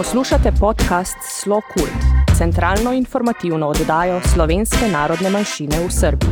Poslušate podcast Slo Kult, centralno informativno oddajo slovenske narodne manjšine v Srbiji.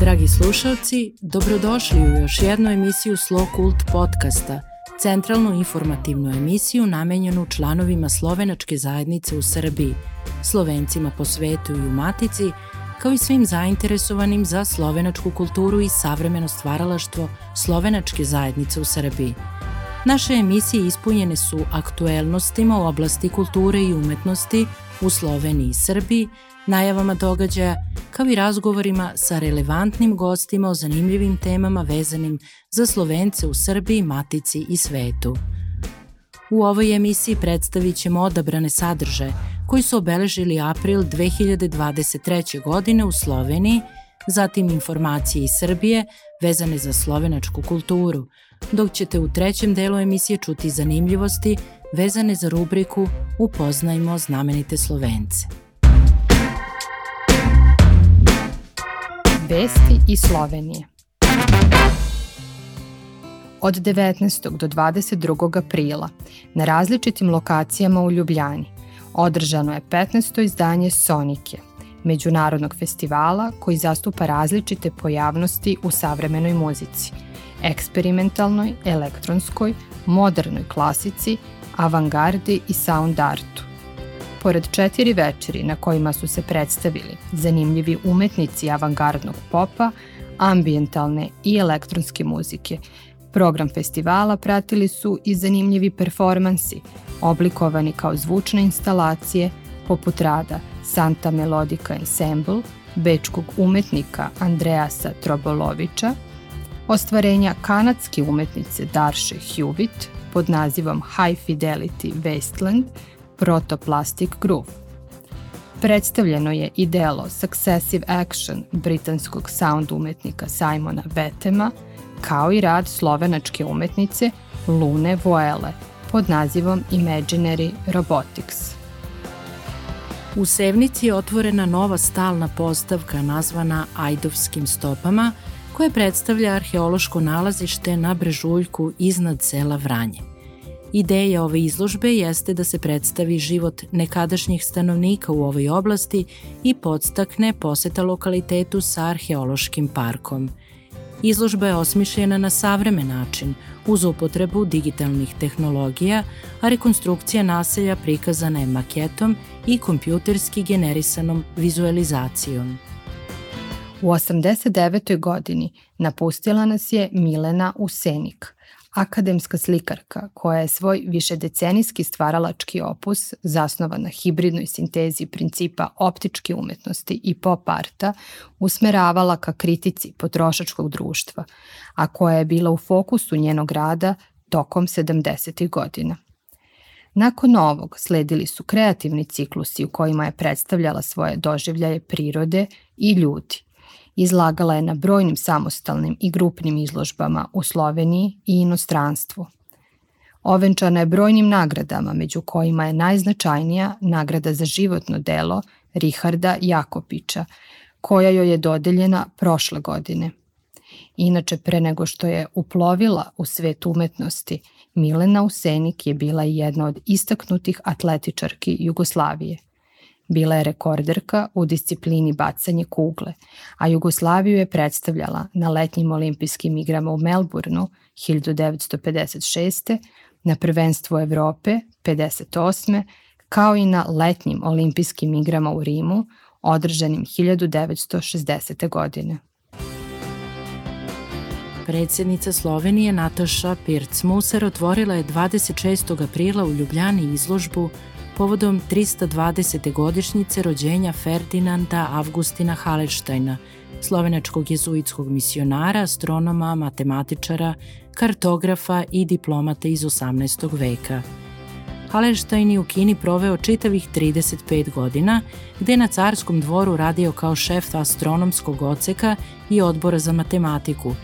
Dragi slušalci, dobrodošli u još jednu emisiju Slo Kult podcasta, centralnu informativnu emisiju namenjenu članovima slovenačke zajednice u Srbiji, slovencima po svetu i u Matici, kao i svim zainteresovanim za slovenačku kulturu i savremeno stvaralaštvo slovenačke zajednice u Srbiji. Naše emisije ispunjene su aktuelnostima u oblasti kulture i umetnosti u Sloveniji i Srbiji, najavama događaja, kao i razgovorima sa relevantnim gostima o zanimljivim temama vezanim za Slovence u Srbiji, Matici i svetu. U ovoj emisiji predstavit ćemo odabrane sadržaje koji su obeležili april 2023. godine u Sloveniji, zatim informacije iz Srbije vezane za slovenačku kulturu, dok ćete u trećem delu emisije čuti zanimljivosti vezane za rubriku Upoznajmo znamenite Slovence. Vesti iz Slovenije Od 19. do 22. aprila na različitim lokacijama u Ljubljani održano je 15. izdanje Sonike, međunarodnog festivala koji zastupa različite pojavnosti u savremenoj muzici, eksperimentalnoj, elektronskoj, modernoj klasici, avangardi i sound artu. Pored četiri večeri na kojima su se predstavili zanimljivi umetnici avangardnog popa, ambientalne i elektronske muzike, program festivala pratili su i zanimljivi performansi – oblikovani kao zvučne instalacije poput rada Santa Melodica Ensemble, bečkog umetnika Andreasa Trobolovića, ostvarenja kanadske umetnice Darše Hewitt pod nazivom High Fidelity Wasteland Protoplastic Groove. Predstavljeno je i delo Successive Action britanskog sound umetnika Simona Betema, kao i rad slovenačke umetnice Lune Voele – pod nazivom Imaginary Robotics. U Sevnici je otvorena nova stalna postavka nazvana Ajdovskim stopama, koje predstavlja arheološko nalazište na Brežuljku iznad sela Vranje. Ideja ove izložbe jeste da se predstavi život nekadašnjih stanovnika u ovoj oblasti i podstakne poseta lokalitetu sa arheološkim parkom – Izložba je osmišljena na savremen način, uz upotrebu digitalnih tehnologija, a rekonstrukcija naselja prikazana je maketom i kompjuterski generisanom vizualizacijom. U 89. godini napustila nas je Milena Usenik, akademska slikarka koja je svoj višedecenijski stvaralački opus zasnovan na hibridnoj sintezi principa optičke umetnosti i pop arta usmeravala ka kritici potrošačkog društva, a koja je bila u fokusu njenog rada tokom 70. godina. Nakon ovog sledili su kreativni ciklusi u kojima je predstavljala svoje doživljaje prirode i ljudi, Izlagala je na brojnim samostalnim i grupnim izložbama u Sloveniji i inostranstvu. Ovenčana je brojnim nagradama, među kojima je najznačajnija nagrada za životno delo Riharda Jakopića, koja joj je dodeljena prošle godine. Inače, pre nego što je uplovila u svet umetnosti, Milena Usenik je bila jedna od istaknutih atletičarki Jugoslavije. Bila je rekorderka u disciplini bacanje kugle, a Jugoslaviju je predstavljala na letnjim olimpijskim igrama u Melbourneu 1956. na prvenstvu Evrope 58. kao i na letnjim olimpijskim igrama u Rimu održanim 1960. godine. Predsednica Slovenije Nataša Pirc-Musar otvorila je 26. aprila u Ljubljani izložbu povodom 320. godišnjice rođenja Ferdinanda Avgustina Haleštajna, slovenačkog jezuitskog misionara, astronoma, matematičara, kartografa i diplomata iz 18. veka. Haleštajn je u Kini proveo čitavih 35 godina, gde na carskom dvoru radio kao šef astronomskog oceka i odbora za matematiku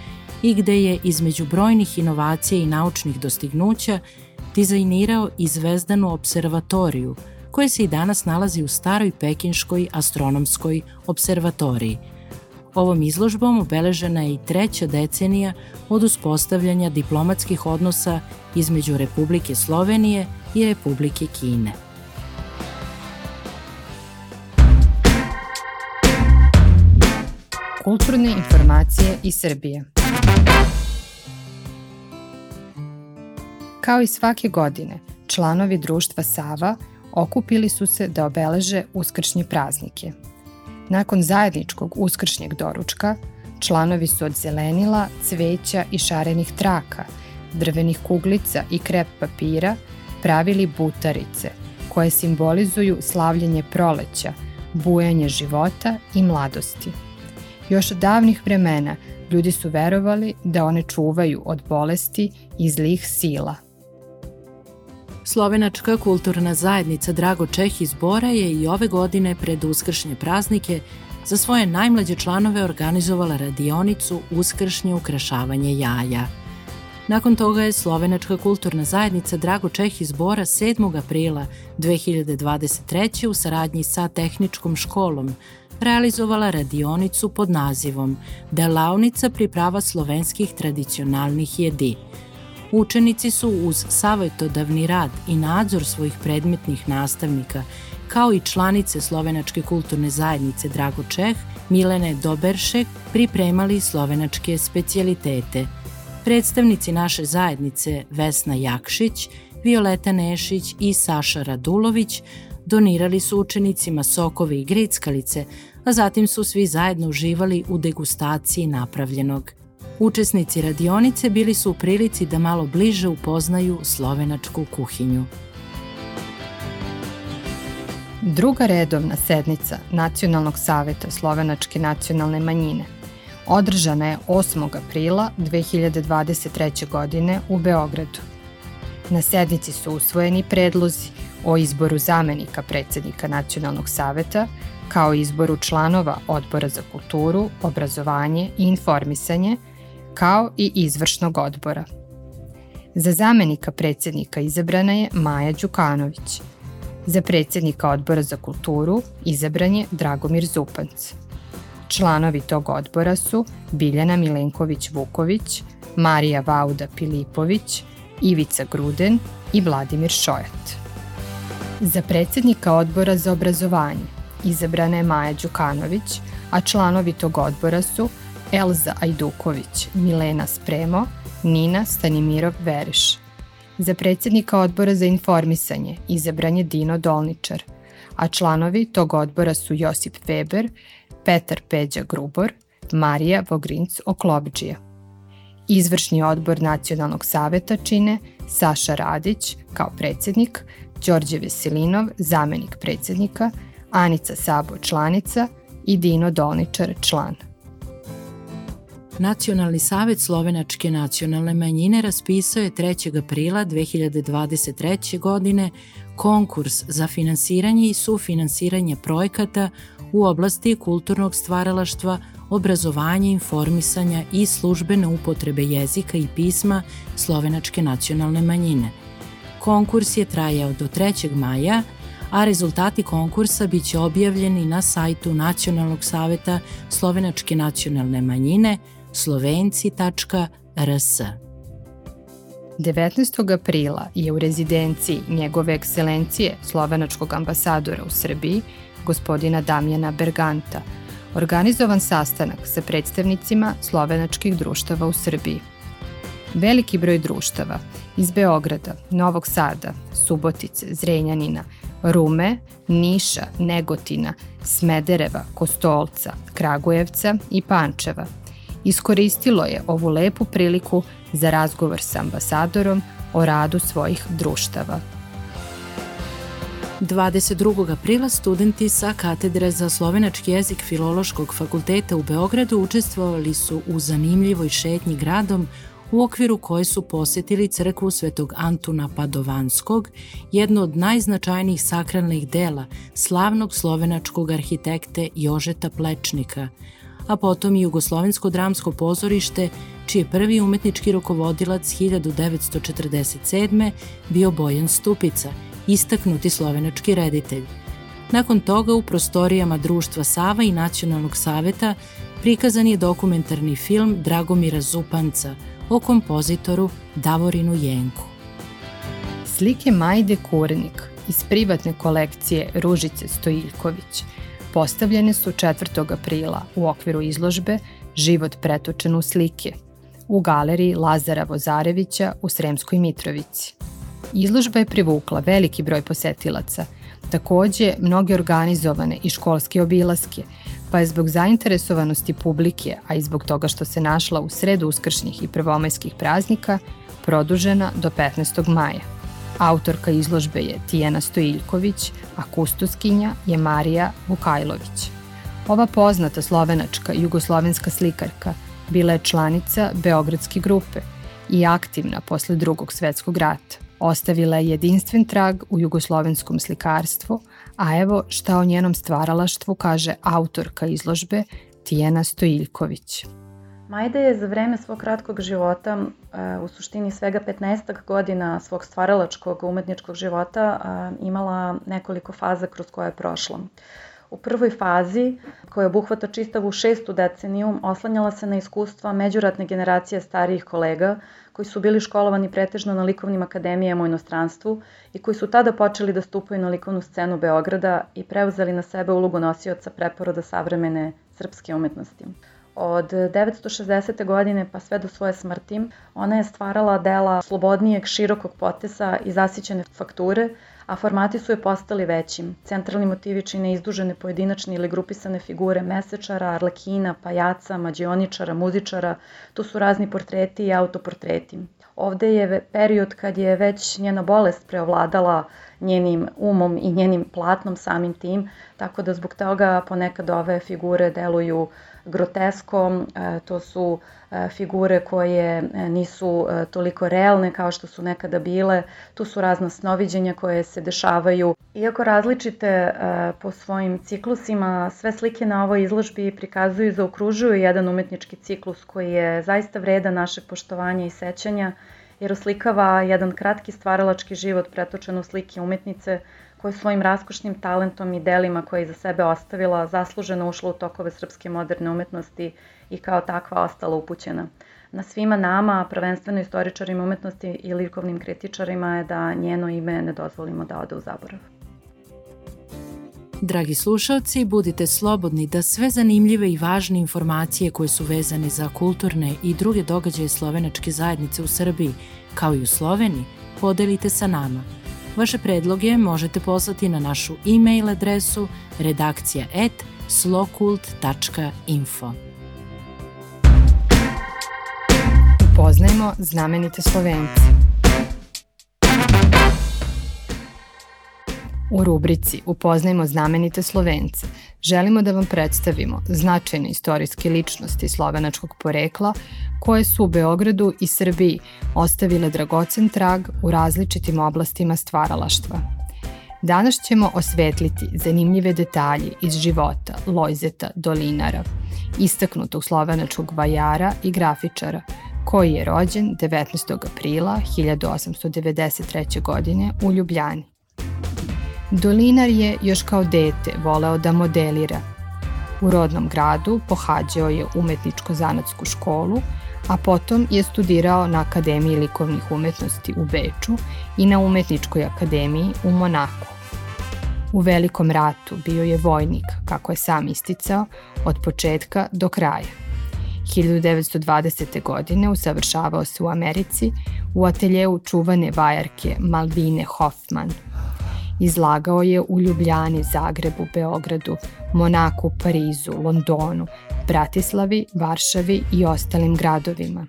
i gde je između brojnih inovacija i naučnih dostignuća dizajnirao i zvezdanu observatoriju, koja se i danas nalazi u staroj pekinškoj astronomskoj observatoriji. Ovom izložbom obeležena je i treća decenija od uspostavljanja diplomatskih odnosa između Republike Slovenije i Republike Kine. Kulturne informacije iz Srbije. Kao i svake godine, članovi društva Sava okupili su se da obeleže uskršnje praznike. Nakon zajedničkog uskršnjeg doručka, članovi su od zelenila, cveća i šarenih traka, drvenih kuglica i krep papira pravili butarice, koje simbolizuju slavljenje proleća, bujanje života i mladosti. Još od davnih vremena ljudi su verovali da one čuvaju od bolesti i zlih sila – Slovenačka kulturna zajednica Drago Čeh iz Bora je i ove godine pred uskršnje praznike za svoje najmlađe članove organizovala radionicu Uskršnje ukrašavanje jaja. Nakon toga je Slovenačka kulturna zajednica Drago Čeh iz Bora 7. aprila 2023. u saradnji sa tehničkom školom realizovala radionicu pod nazivom Delavnica priprava slovenskih tradicionalnih jedi – Učenici su uz savjetodavni rad i nadzor svojih predmetnih nastavnika, kao i članice Slovenačke kulturne zajednice Drago Čeh, Milene Doberšek, pripremali slovenačke specijalitete. Predstavnici naše zajednice Vesna Jakšić, Violeta Nešić i Saša Radulović donirali su učenicima sokove i grickalice, a zatim su svi zajedno uživali u degustaciji napravljenog – Učesnici radionice bili su u prilici da malo bliže upoznaju slovenačku kuhinju. Druga redovna sednica Nacionalnog saveta Slovenačke nacionalne manjine održana je 8. aprila 2023. godine u Beogradu. Na sednici su usvojeni predlozi o izboru zamenika predsednika Nacionalnog saveta, kao i izboru članova Odbora za kulturu, obrazovanje i informisanje – kao i izvršnog odbora. Za zamenika predsednika izabrana je Maja Đukanović. Za predsednika odbora za kulturu izabran je Dragomir Zupanc. Članovi tog odbora su Biljana Milenković-Vuković, Marija Vauda Pilipović, Ivica Gruden i Vladimir Šojat. Za predsednika odbora za obrazovanje izabrana je Maja Đukanović, a članovi tog odbora su Elza Ajduković, Milena Spremo, Nina Stanimirov Veriš. Za predsednika odbora za informisanje izabran je Dino Dolničar, a članovi tog odbora su Josip Weber, Petar Peđa Grubor, Marija Vogrinc Oklobđija. Izvršni odbor Nacionalnog saveta čine Saša Radić kao predsednik, Đorđe Veselinov, zamenik predsednika, Anica Sabo članica i Dino Dolničar član. Nacionalni savet Slovenačke nacionalne manjine raspisao je 3. aprila 2023. godine konkurs za finansiranje i sufinansiranje projekata u oblasti kulturnog stvaralaštva, obrazovanja, informisanja i službene upotrebe jezika i pisma Slovenačke nacionalne manjine. Konkurs je trajao do 3. maja, a rezultati konkursa biće objavljeni na sajtu Nacionalnog saveta Slovenačke nacionalne manjine – slovenci.rs. 19. aprila je u rezidenciji njegove ekscelencije slovenačkog ambasadora u Srbiji, gospodina Damjana Berganta, organizovan sastanak sa predstavnicima slovenačkih društava u Srbiji. Veliki broj društava iz Beograda, Novog Sada, Subotice, Zrenjanina, Rume, Niša, Negotina, Smedereva, Kostolca, Kragujevca i Pančeva – iskoristilo je ovu lepu priliku za razgovor sa ambasadorom o radu svojih društava. 22. aprila studenti sa katedre za slovenački jezik Filološkog fakulteta u Beogradu učestvovali su u zanimljivoj šetnji gradom u okviru koje su posetili crkvu Svetog Antuna Padovanskog, jedno od najznačajnijih sakralnih dela slavnog slovenačkog arhitekte Jožeta Plečnika – a potom i Jugoslovensko dramsko pozorište, čiji je prvi umetnički rukovodilac 1947. bio Bojan Stupica, istaknuti slovenački reditelj. Nakon toga u prostorijama Društva Sava i Nacionalnog saveta prikazan je dokumentarni film Dragomira Zupanca o kompozitoru Davorinu Jenku. Slike Majde Kurnik iz privatne kolekcije Ružice Stojiljković postavljene su 4. aprila u okviru izložbe Život pretočen u slike u galeriji Lazara Vozarevića u Sremskoj Mitrovici. Izložba je privukla veliki broj posetilaca, takođe mnoge organizovane i školske obilaske, pa je zbog zainteresovanosti publike, a i zbog toga što se našla u sredu uskršnjih i prvomajskih praznika, produžena do 15. maja. Autorka izložbe je Tijena Stojiljković, a kustuskinja je Marija Vukajlović. Ova poznata slovenačka jugoslovenska slikarka bila je članica Beogradske grupe i aktivna posle drugog svetskog rata. Ostavila je jedinstven trag u jugoslovenskom slikarstvu, a evo šta o njenom stvaralaštvu kaže autorka izložbe Tijena Stojiljković. Majda je za vreme svog kratkog života, e, u suštini svega 15 godina svog stvaralačkog umetničkog života, e, imala nekoliko faza kroz koje je prošla. U prvoj fazi, koja obuhvata čistavu šestu deceniju, oslanjala se na iskustva međuratne generacije starijih kolega, koji su bili školovani pretežno na likovnim akademijama u inostranstvu i koji su tada počeli da stupaju na likovnu scenu Beograda i preuzeli na sebe ulogu nosioca preporoda savremene srpske umetnosti. Od 960. godine pa sve do svoje smrti, ona je stvarala dela slobodnijeg, širokog potesa i zasićene fakture, a formati su je postali većim. Centralni motivi čine izdužene pojedinačne ili grupisane figure mesečara, arlekina, pajaca, mađioničara, muzičara, tu su razni portreti i autoportreti. Ovde je period kad je već njena bolest preovladala njenim umom i njenim platnom samim tim, tako da zbog toga ponekad ove figure deluju grotesko, e, to su e, figure koje e, nisu toliko realne kao što su nekada bile, tu su razna snoviđenja koje se dešavaju. Iako različite po svojim ciklusima, sve slike na ovoj izložbi prikazuju i zaokružuju jedan umetnički ciklus koji je zaista vredan našeg poštovanja i sećanja, jer oslikava jedan kratki stvaralački život pretočen u slike umetnice koja svojim raskošnim talentom i delima koje je za sebe ostavila zasluženo ušla u tokove srpske moderne umetnosti i kao takva ostala upućena. Na svima nama, prvenstveno istoričarima umetnosti i likovnim kritičarima je da njeno ime ne dozvolimo da ode u zaborav. Dragi slušalci, budite slobodni da sve zanimljive i važne informacije koje su vezane za kulturne i druge događaje slovenačke zajednice u Srbiji, kao i u Sloveniji, podelite sa nama – Vaše predloge možete poslati na našu e-mail adresu redakcija.slokult.info. Upoznajmo znamenite Slovence. U rubrici Upoznajmo znamenite Slovence želimo da vam predstavimo značajne istorijske ličnosti slovenačkog porekla koje su u Beogradu i Srbiji ostavile dragocen trag u različitim oblastima stvaralaštva. Danas ćemo osvetliti zanimljive detalje iz života Lojzeta Dolinara, istaknutog slovenačkog vajara i grafičara, koji je rođen 19. aprila 1893. godine u Ljubljani. Dolinar je još kao dete voleo da modelira. U rodnom gradu pohađao je umetničko-zanatsku školu, a potom je studirao na Akademiji likovnih umetnosti u Beču i na Umetničkoj akademiji u Monaku. U Velikom ratu bio je vojnik, kako je sam isticao, od početka do kraja. 1920. godine usavršavao se u Americi u ateljeu čuvane vajarke Malvine Hoffman – Izlagao je u Ljubljani, Zagrebu, Beogradu, Monaku, Parizu, Londonu, Bratislavi, Varšavi i ostalim gradovima.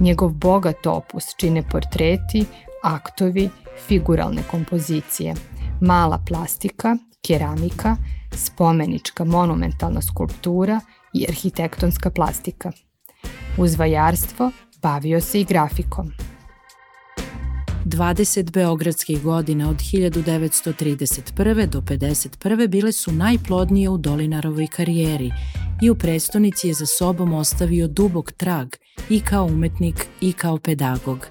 Njegov bogat opus čine portreti, aktovi, figuralne kompozicije, mala plastika, keramika, spomenička monumentalna skulptura i arhitektonska plastika. Uz vajarstvo bavio se i grafikom. 20 beogradskih godina od 1931. do 51. bile su najplodnije u Dolinarovoj karijeri i u prestonici je za sobom ostavio dubog trag i kao umetnik i kao pedagog.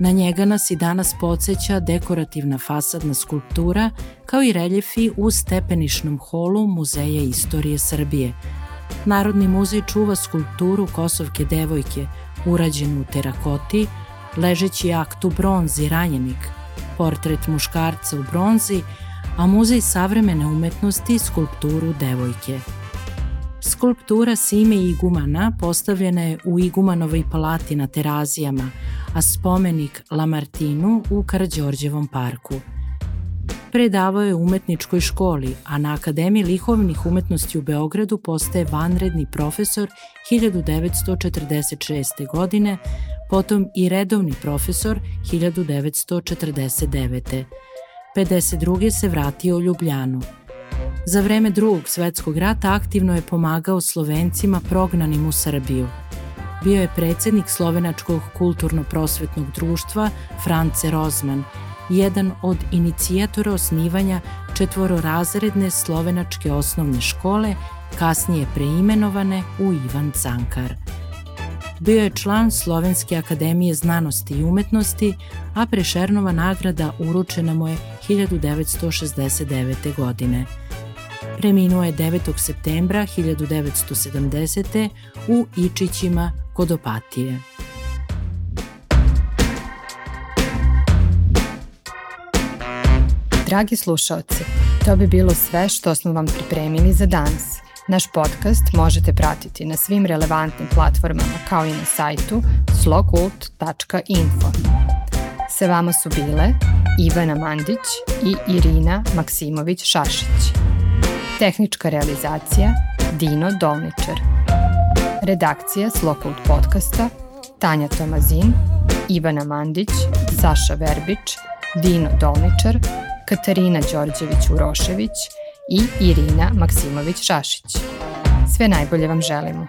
Na njega nas i danas podsjeća dekorativna fasadna skulptura kao i reljefi u stepenišnom holu Muzeja istorije Srbije, Narodni muzej čuva skulpturu Kosovke devojke, urađenu u terakoti, ležeći akt u bronzi ranjenik, portret muškarca u bronzi, a Muzej savremene umetnosti skulpturu devojke. Skulptura Sime Igumana postavljena je u Igumanovoj palati na Terazijama, a spomenik Lamartinu u Karadžorđevom parku. Predavao je u umetničkoj školi, a na Akademiji lihovnih umetnosti u Beogradu postaje vanredni profesor 1946. godine, potom i redovni profesor 1949. 52. se vratio u Ljubljanu. Za vreme drugog svetskog rata aktivno je pomagao Slovencima prognanim u Srbiju. Bio je predsednik Slovenačkog kulturno-prosvetnog društva France Rozman, jedan od inicijatora osnivanja četvororazredne slovenačke osnovne škole, kasnije preimenovane u Ivan Cankar. Bio je član Slovenske akademije znanosti i umetnosti, a Prešernova nagrada uručena mu je 1969. godine. Preminuo je 9. septembra 1970. u Ičićima kod Opatije. Dragi slušaoci, to bi bilo sve što smo vam pripremili za danas. Naš podcast možete pratiti na svim relevantnim platformama kao i na sajtu slokult.info. Sa vama su bile Ivana Mandić i Irina Maksimović-Šašić. Tehnička realizacija Dino Dolničar. Redakcija Slokult podcasta Tanja Tomazin, Ivana Mandić, Saša Verbić, Dino Dolničar, Katarina Đorđević-Urošević i Irina Maksimović-Šašić. Sve najbolje vam želimo.